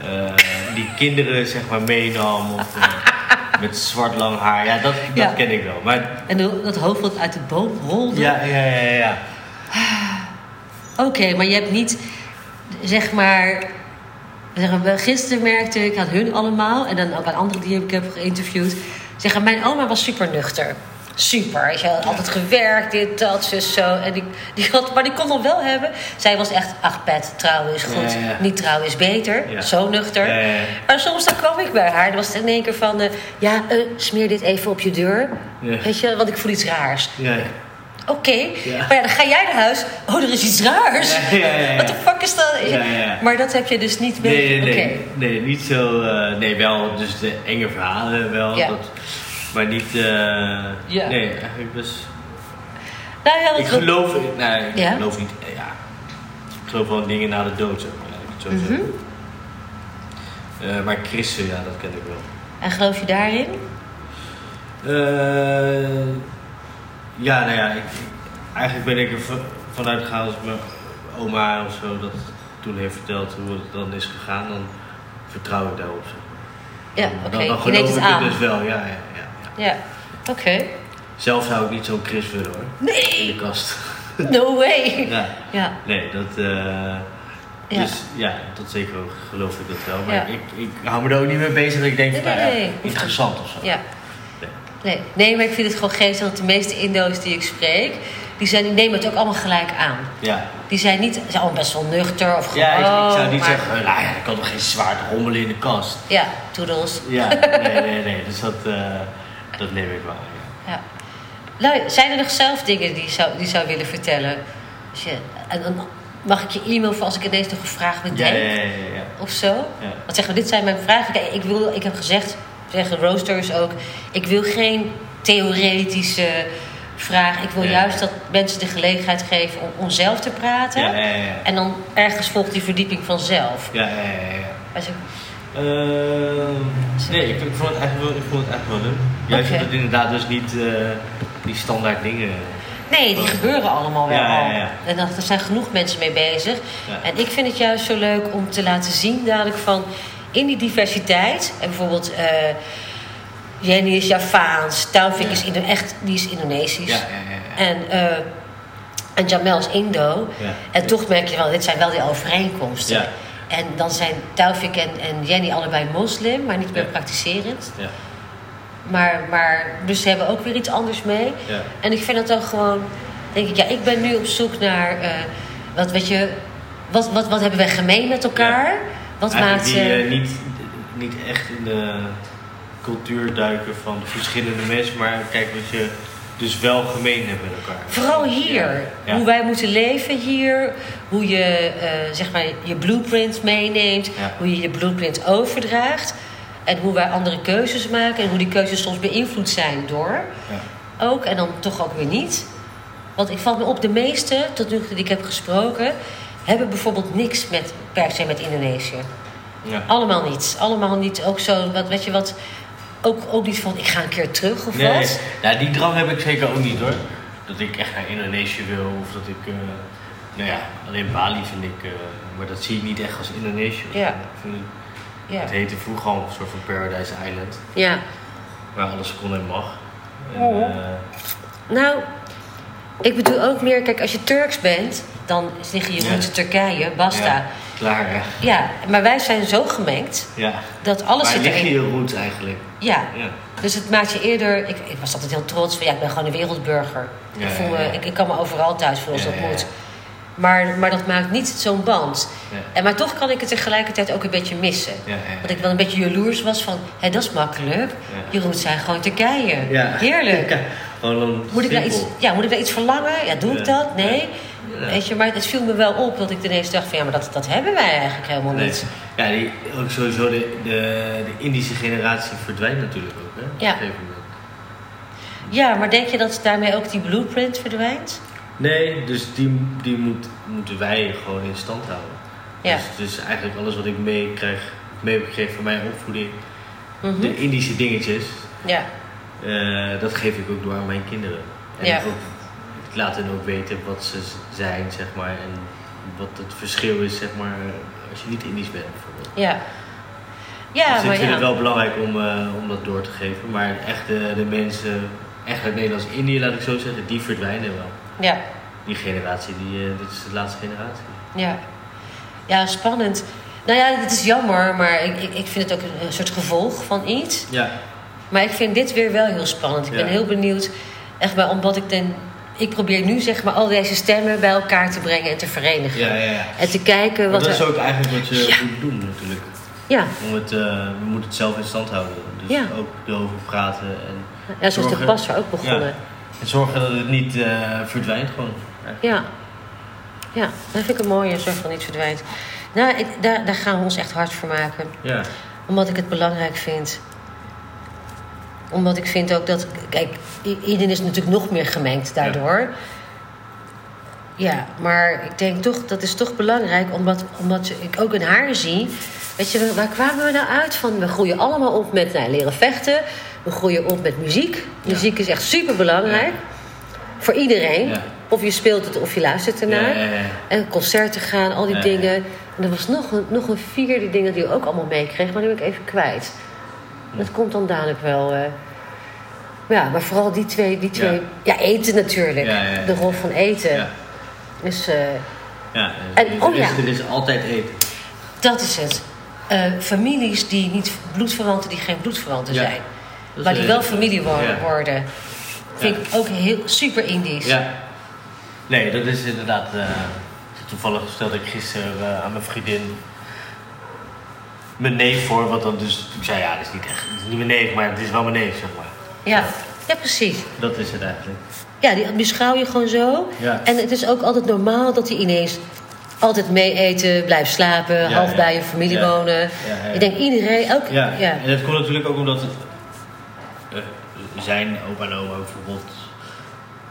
eh, die kinderen, zeg maar, meenam. Of, eh, met zwart lang haar. Ja, dat, dat ken ik wel. Maar En dat hoofd wat uit de boom rolde. ja, ja, ja, ja. ja. Oké, maar je hebt niet, zeg maar... Zeg maar gisteren merkte ik aan hun allemaal... en dan ook aan anderen die ik heb geïnterviewd... zeggen, mijn oma was super nuchter. Super. Ze had altijd gewerkt, dit, dat, zus, zo. En die, die had, maar die kon dan wel hebben. Zij was echt, ach pet, trouwen is goed. Ja, ja. Niet trouwen is beter. Zo nuchter. Maar soms dan kwam ik bij haar. Dan was het in één keer van... eh, ja, eh, smeer dit even op je deur. Weet je, want ik voel iets raars. Oké, Ja. maar ja, dan ga jij naar huis. Oh, er is iets raars. Ja. Wat de fuck is dat? Ja, ja. Maar dat heb je dus niet mee. Nee, nee, nee. Niet zo... eh, nee, wel dus de enge verhalen wel. Ja. Dat, maar niet... Ja. Nee, eigenlijk dus... Nou ja, dat Ik geloof... Nee, ik geloof niet... eh, Ja. Ik geloof wel in dingen na de dood, zeg maar. ik het zo. Eh, maar christen, ja, dat ken ik wel. En geloof je daarin? Eh, ja, nou ja, ik, eigenlijk ben ik er va- vanuit gegaan als mijn oma of zo dat toen heeft verteld hoe het dan is gegaan, dan vertrouw ik daarop. Ja, Dan- oké. Dan, geloof ik het aan. dus wel, ja, ja, ja. ja. Ja, oké. Zelf zou ik niet zo'n Chris willen hoor, in Nee, de kast. no way. ja. Ja, Nee, dat, eh, Ja. dus ja, tot zeker geloof ik dat wel. Maar Ja. ik, ik hou me er ook niet mee bezig dat ik denk van, Nee, nou ja, interessant of zo. ja. Nee. Nee. maar ik vind het gewoon geestig dat de meeste Indo's die ik spreek... Die, zijn, die nemen het ook allemaal gelijk aan. Ja. Die zijn niet, ze zijn allemaal best wel nuchter of gewoon... Ja, ik, ik zou niet maar- zeggen, nou ja, ik kan toch geen zwaard rommelen in de kast. Ja, toedels. Ja, nee, nee, nee. Dus dat, eh, dat neem ik wel. Ja. Ja. Nou, zijn er nog zelf dingen die je zou, die zou willen vertellen? Als je, en dan mag ik je e-mail voor als ik ineens nog een vraag bedenk? ja, ja, ja, ja. Of zo? Ja. Want zeggen we, dit zijn mijn vragen. Kijk, ik, wil, ik heb gezegd, zeggen roosters ook... ik wil geen theoretische vraag. Ik wil Ja. juist dat mensen de gelegenheid geven om, zelf te praten. Ja, ja. En dan ergens volgt die verdieping vanzelf. Ja, ja, ja, ja. Als ik, Ehm, nee, ik, ik vond het eigenlijk wel, ik vond het eigenlijk wel leuk. Juist Oké. dat het inderdaad dus niet eh, die standaard dingen... Nee, die gebeuren allemaal wel Ja, ja, al. ja. En dat- er zijn genoeg mensen mee bezig. En ik vind het juist zo leuk om te laten zien dadelijk van... in die diversiteit... en bijvoorbeeld eh, Jenny is Javaans... Taufik Ja. is Indo echt, die is Indonesisch. Ja, ja, ja. ja. En, eh, en Jamel is Indo. Ja. En toch merk je wel, dit zijn wel die overeenkomsten. En dan zijn Taufik en, en Jenny allebei moslim, maar niet meer praktiserend. ja. Maar, maar, dus ze hebben ook weer iets anders mee. Ja. En ik vind dat dan gewoon, denk ik, ja, ik ben nu op zoek naar, eh, wat weet je, wat, wat, wat hebben wij gemeen met elkaar? Wat Eigenlijk maakt. die, eh, niet, niet echt in de cultuur duiken van verschillende mensen, maar kijk wat je dus wel gemeen hebt met elkaar. Vooral hier. Ja. Hoe wij moeten leven hier. Hoe je eh, zeg maar je blueprint meeneemt. Ja. Hoe je je blueprint overdraagt. En hoe wij andere keuzes maken. En hoe die keuzes soms beïnvloed zijn door. Ja. Ook. En dan toch ook weer niet. Want ik valt me op, de meeste tot nu toe die ik heb gesproken... hebben bijvoorbeeld niks met, per se met Indonesië. Ja. Allemaal niet. Allemaal niet. Ook zo, wat, weet je wat... Ook, ook niet van, ik ga een keer terug of Nee, wat. ja, die drang heb ik zeker ook niet hoor. Dat ik echt naar Indonesië wil of dat ik. eh, nou ja, alleen Bali vind ik. eh, maar dat zie ik niet echt als Indonesië. Ja. Vind Ja. het heette vroeger al een soort van Paradise Island. ja. Waar alles kon en mag. En, Oh. eh, Nou, ik bedoel ook meer, kijk, als je Turks bent, dan liggen je roots Turkije, basta. ja, klaar ja. Ja. maar wij zijn zo gemengd ja. dat alles Waar zit erin. je roots eigenlijk? Ja, Ja. dus het maakt je eerder. Ik, ik was altijd heel trots van ja, ik ben gewoon een wereldburger. Ja, ik, voel me. Ik, ik kan me overal thuis voelen als dat moet. Maar, maar dat maakt niet zo'n band. En, maar toch kan ik het tegelijkertijd ook een beetje missen. Want ik wel een beetje jaloers was van, hé, dat is makkelijk. Je roots zijn gewoon Turkije. Heerlijk. Moet ik, daar iets, ja, moet ik daar iets verlangen? Ja, doe ik dat? Nee. Ja. Weet je, maar het viel me wel op dat ik ineens dacht van ja, maar dat, dat hebben wij eigenlijk helemaal Nee. niet. Ja, die, ook sowieso de, de, de Indische generatie verdwijnt natuurlijk ook, hè? Ja. Op een gegeven moment. Ja, maar denk je dat daarmee ook die blueprint verdwijnt? Nee, dus die, die moet, moeten wij gewoon in stand houden. Ja. Dus, dus eigenlijk alles wat ik meekrijg, mee heb gekregen van mijn opvoeding, Mhm. de Indische dingetjes, Ja, eh, dat geef ik ook door aan mijn kinderen. En Ja. ook, laat hen ook weten wat ze zijn, zeg maar, en wat het verschil is, zeg maar, als je niet Indisch bent bijvoorbeeld. ja. Ja, dus ik maar vind ja. het wel belangrijk om, eh, om dat door te geven. Maar echt de, de mensen, echt uit Nederlands-Indië, laat ik zo zeggen, die verdwijnen wel. Ja, Die generatie, die, eh, dit is de laatste generatie. ja. Ja, spannend. Nou ja, het is jammer, maar ik, ik, ik vind het ook een, een soort gevolg van iets. Ja, Maar ik vind dit weer wel heel spannend. Ik ben heel benieuwd, echt maar omdat ik den... Ik probeer nu zeg maar al deze stemmen bij elkaar te brengen en te verenigen. ja, ja. ja. En te kijken Maar wat dat is ook eigenlijk wat je Ja. moet doen natuurlijk. Ja, Om het, eh, we moeten het zelf in stand houden. Dus Ja. ook erover praten en, ja zoals de Zorgen- passer ook begonnen. En zorgen dat het niet eh, verdwijnt gewoon. Ja. Ja, dat vind ik een mooie, zorg dat niet verdwijnt. Nou, ik, daar, daar gaan we ons echt hard voor maken. Ja. Omdat ik het belangrijk vind. Omdat ik vind ook dat... Kijk, iedereen is natuurlijk nog meer gemengd daardoor. Ja, maar ik denk toch, dat is toch belangrijk. Omdat, omdat ik ook in haar zie... Weet je, waar kwamen we nou uit van? We groeien allemaal op met nou, leren vechten. We groeien op met muziek. Muziek is echt super belangrijk. Voor iedereen. Of je speelt het of je luistert ernaar. En concerten gaan, al die dingen. En er was nog een, nog een vierde ding dat die ook allemaal meekreeg, maar die ben ik even kwijt. Dat komt dan dadelijk wel. eh. Ja, maar vooral die twee, die twee. Ja, eten natuurlijk. Ja, ja, ja. De rol van eten. Dus eh, ja. En- er, oh is, ja. er is altijd eten. dat is het. Eh, families die niet bloedverwanten, die geen bloedverwanten zijn. Maar die wel familie wo- Ja. worden. Vind ik ook heel super Indisch. Ja. Nee, dat is inderdaad. eh, toevallig stelde ik gisteren eh, aan mijn vriendin mijn neef voor. Wat dan dus. Ik zei ja, dat is niet echt. Het is niet mijn neef, maar het is wel mijn neef, zeg maar. ja. Ja, precies. Dat is het eigenlijk. Ja, die beschouw je gewoon zo. Ja. En het is ook altijd normaal dat hij ineens altijd mee eten, blijft slapen, Ja, half ja. bij je familie wonen. Ik denk iedereen, ook, Ja. ja. en dat komt natuurlijk ook omdat het, zijn opa en oma bijvoorbeeld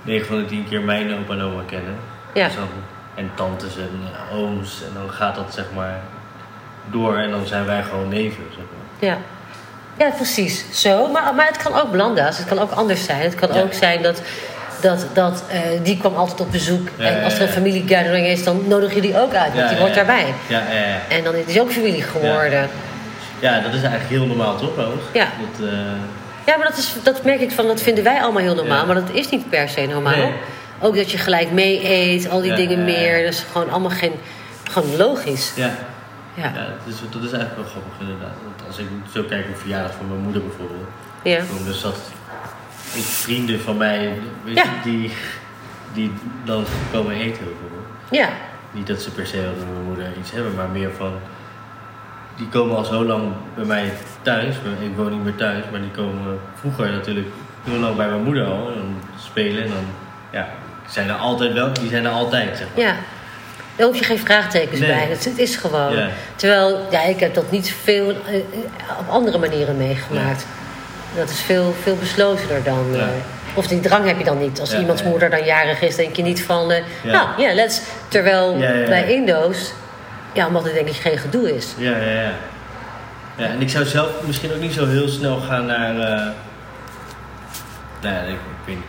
9 van de 10 keer mijn opa en oma kennen. Ja. Dus dan- en tantes en ooms. En dan gaat dat zeg maar door en dan zijn wij gewoon neven. Zeg maar. Ja. ja, precies. Zo. Maar, maar het kan ook blanda's. Het kan ook anders zijn. Het kan Ja. ook zijn dat, Dat, dat, eh, die kwam altijd op bezoek. Ja, en als er een familiegathering is, dan nodig je die ook uit. Want die hoort ja. daarbij. Ja. En dan is hij ook familie geworden. ja, dat is eigenlijk heel normaal toch ons? Ja. Dat, eh, Ja, maar dat, is, dat merk ik van, dat vinden wij allemaal heel normaal. Maar dat is niet per se normaal. Nee. Ook dat je gelijk mee eet, al die dingen meer. Dat is gewoon allemaal geen, gewoon logisch. ja. Ja. Ja, dat is, dat is eigenlijk wel grappig inderdaad. Want als ik zo kijk op verjaardag van mijn moeder bijvoorbeeld. Ja. Zat ik vrienden van mij, weet Ja. je, die, die dan komen eten bijvoorbeeld. Ja. Niet dat ze per se met mijn moeder iets hebben, maar meer van... Die komen al zo lang bij mij thuis. Ik woon niet meer thuis, maar die komen vroeger natuurlijk heel lang bij mijn moeder al. En spelen en dan, ja, die zijn er altijd wel, die zijn er altijd, zeg maar. Ja. Daar hoef je geen vraagtekens Nee. bij. Het, is gewoon. Terwijl, ja, ik heb dat niet veel eh, eh, op andere manieren meegemaakt. Dat is veel, veel beslotener dan. Eh, of die drang heb je dan niet. Als iemands moeder dan jarig is, denk je niet van. Ja. Nou, ja, let's. Terwijl bij Indo's, ja, omdat het denk ik geen gedoe is. Ja, ja, ja. Ja, en ik zou zelf misschien ook niet zo heel snel gaan naar... eh nou ik, ik weet niet.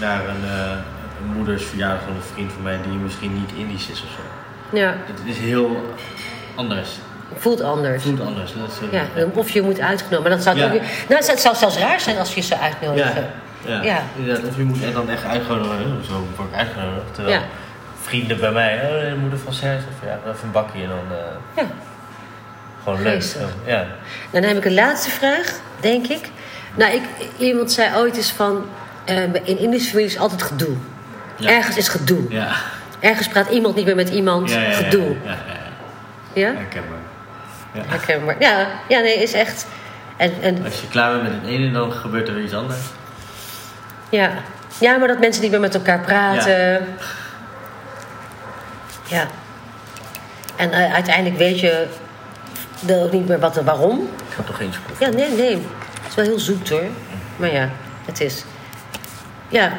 Naar een, een moeders verjaardag van een vriend van mij die misschien niet Indisch is of zo. Ja, Het is heel anders. voelt anders. Voelt anders. Dat is, eh, Ja, of je moet uitgenomen. Maar dat zou, Ja. ook nou, het zou zelfs raar zijn als je ze uitnodigen. Ja, ja. Ja. inderdaad. Of je moet er dan echt uitgenodigd. Zo word ik uitgenodigd. Terwijl Ja. vrienden bij mij, oh, de moeder van Serge, of ja, even een bakje en dan eh, Ja. gewoon leuk. Zo, Ja. Dan heb ik een laatste vraag, denk ik. Nou, ik, iemand zei ooit eens van... eh, in Indische families is altijd gedoe. Ergens is gedoe. Ja. Ergens praat iemand niet meer met iemand. Ja, ja, ja, gedoe. Ja, ja, ja. Ja? Herkenbaar. Ja. Herkenbaar. Ja, ja, nee, is echt... En, en, Als je klaar bent met het ene, dan gebeurt er weer iets anders. ja. ja, maar dat mensen niet meer met elkaar praten. Ja. En eh, uiteindelijk weet je dan ook niet meer wat en waarom. Ik ga toch eens proeven. Ja, nee, nee. Het is wel heel zoet hoor. Maar ja, het is. Ja.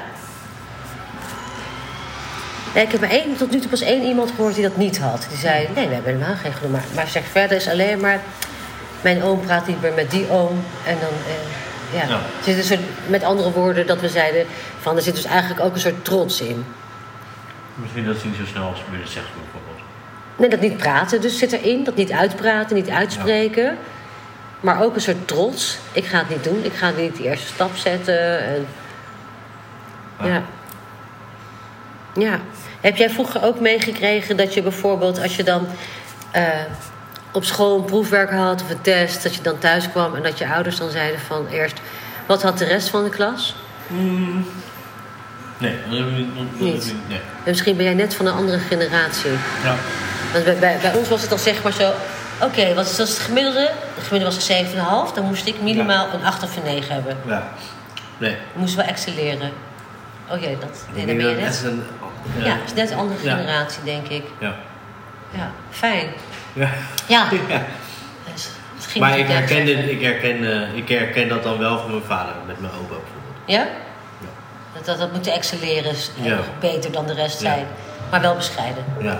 Nee, ik heb maar één, tot nu toe pas één iemand gehoord die dat niet had. Die zei: Nee, we hebben helemaal geen gedoe. Maar, maar zeg verder is alleen maar. Mijn oom praat niet meer met die oom. En dan. eh, ja. Ja. Een soort, met andere woorden, dat we zeiden: van er zit dus eigenlijk ook een soort trots in. Misschien dat ze niet zo snel als moeder zegt bijvoorbeeld. Nee, dat niet praten dus zit erin. Dat niet uitpraten, niet uitspreken. Maar ook een soort trots. Ik ga het niet doen. Ik ga niet die eerste stap zetten. En... Ja. Ja. Heb jij vroeger ook meegekregen dat je bijvoorbeeld als je dan eh, op school een proefwerk had of een test, dat je dan thuis kwam en dat je ouders dan zeiden van eerst, wat had de rest van de klas? Nee, dat heb ik niet. dat heb ik Niet. niet, Nee. En misschien ben jij net van een andere generatie. Ja. Want bij, bij, bij ons was het dan zeg maar zo... Oké, wat is dat het gemiddelde? Het gemiddelde was 7,5. Dan moest ik minimaal een 8 of een 9 hebben. Ja. Nee. Moesten we excelleren. Oh jee, dat... Nee, dan ben je net... Ja, het is net een andere Ja. generatie, denk ik. Ja. Ja, fijn. ja. Ja. Ja. Dus Maar ik herken, dit, ik, herken, eh, ik herken dat dan wel van mijn vader, met mijn opa bijvoorbeeld. Ja? Ja. Dat, dat, dat moet excelleren is eh, Ja. beter dan de rest Ja. zijn. Maar wel bescheiden. Ja.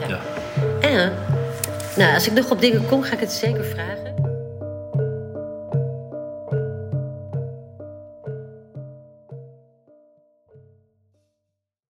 Ja. ja. En, nou, als ik nog op dingen kom, ga ik het zeker vragen.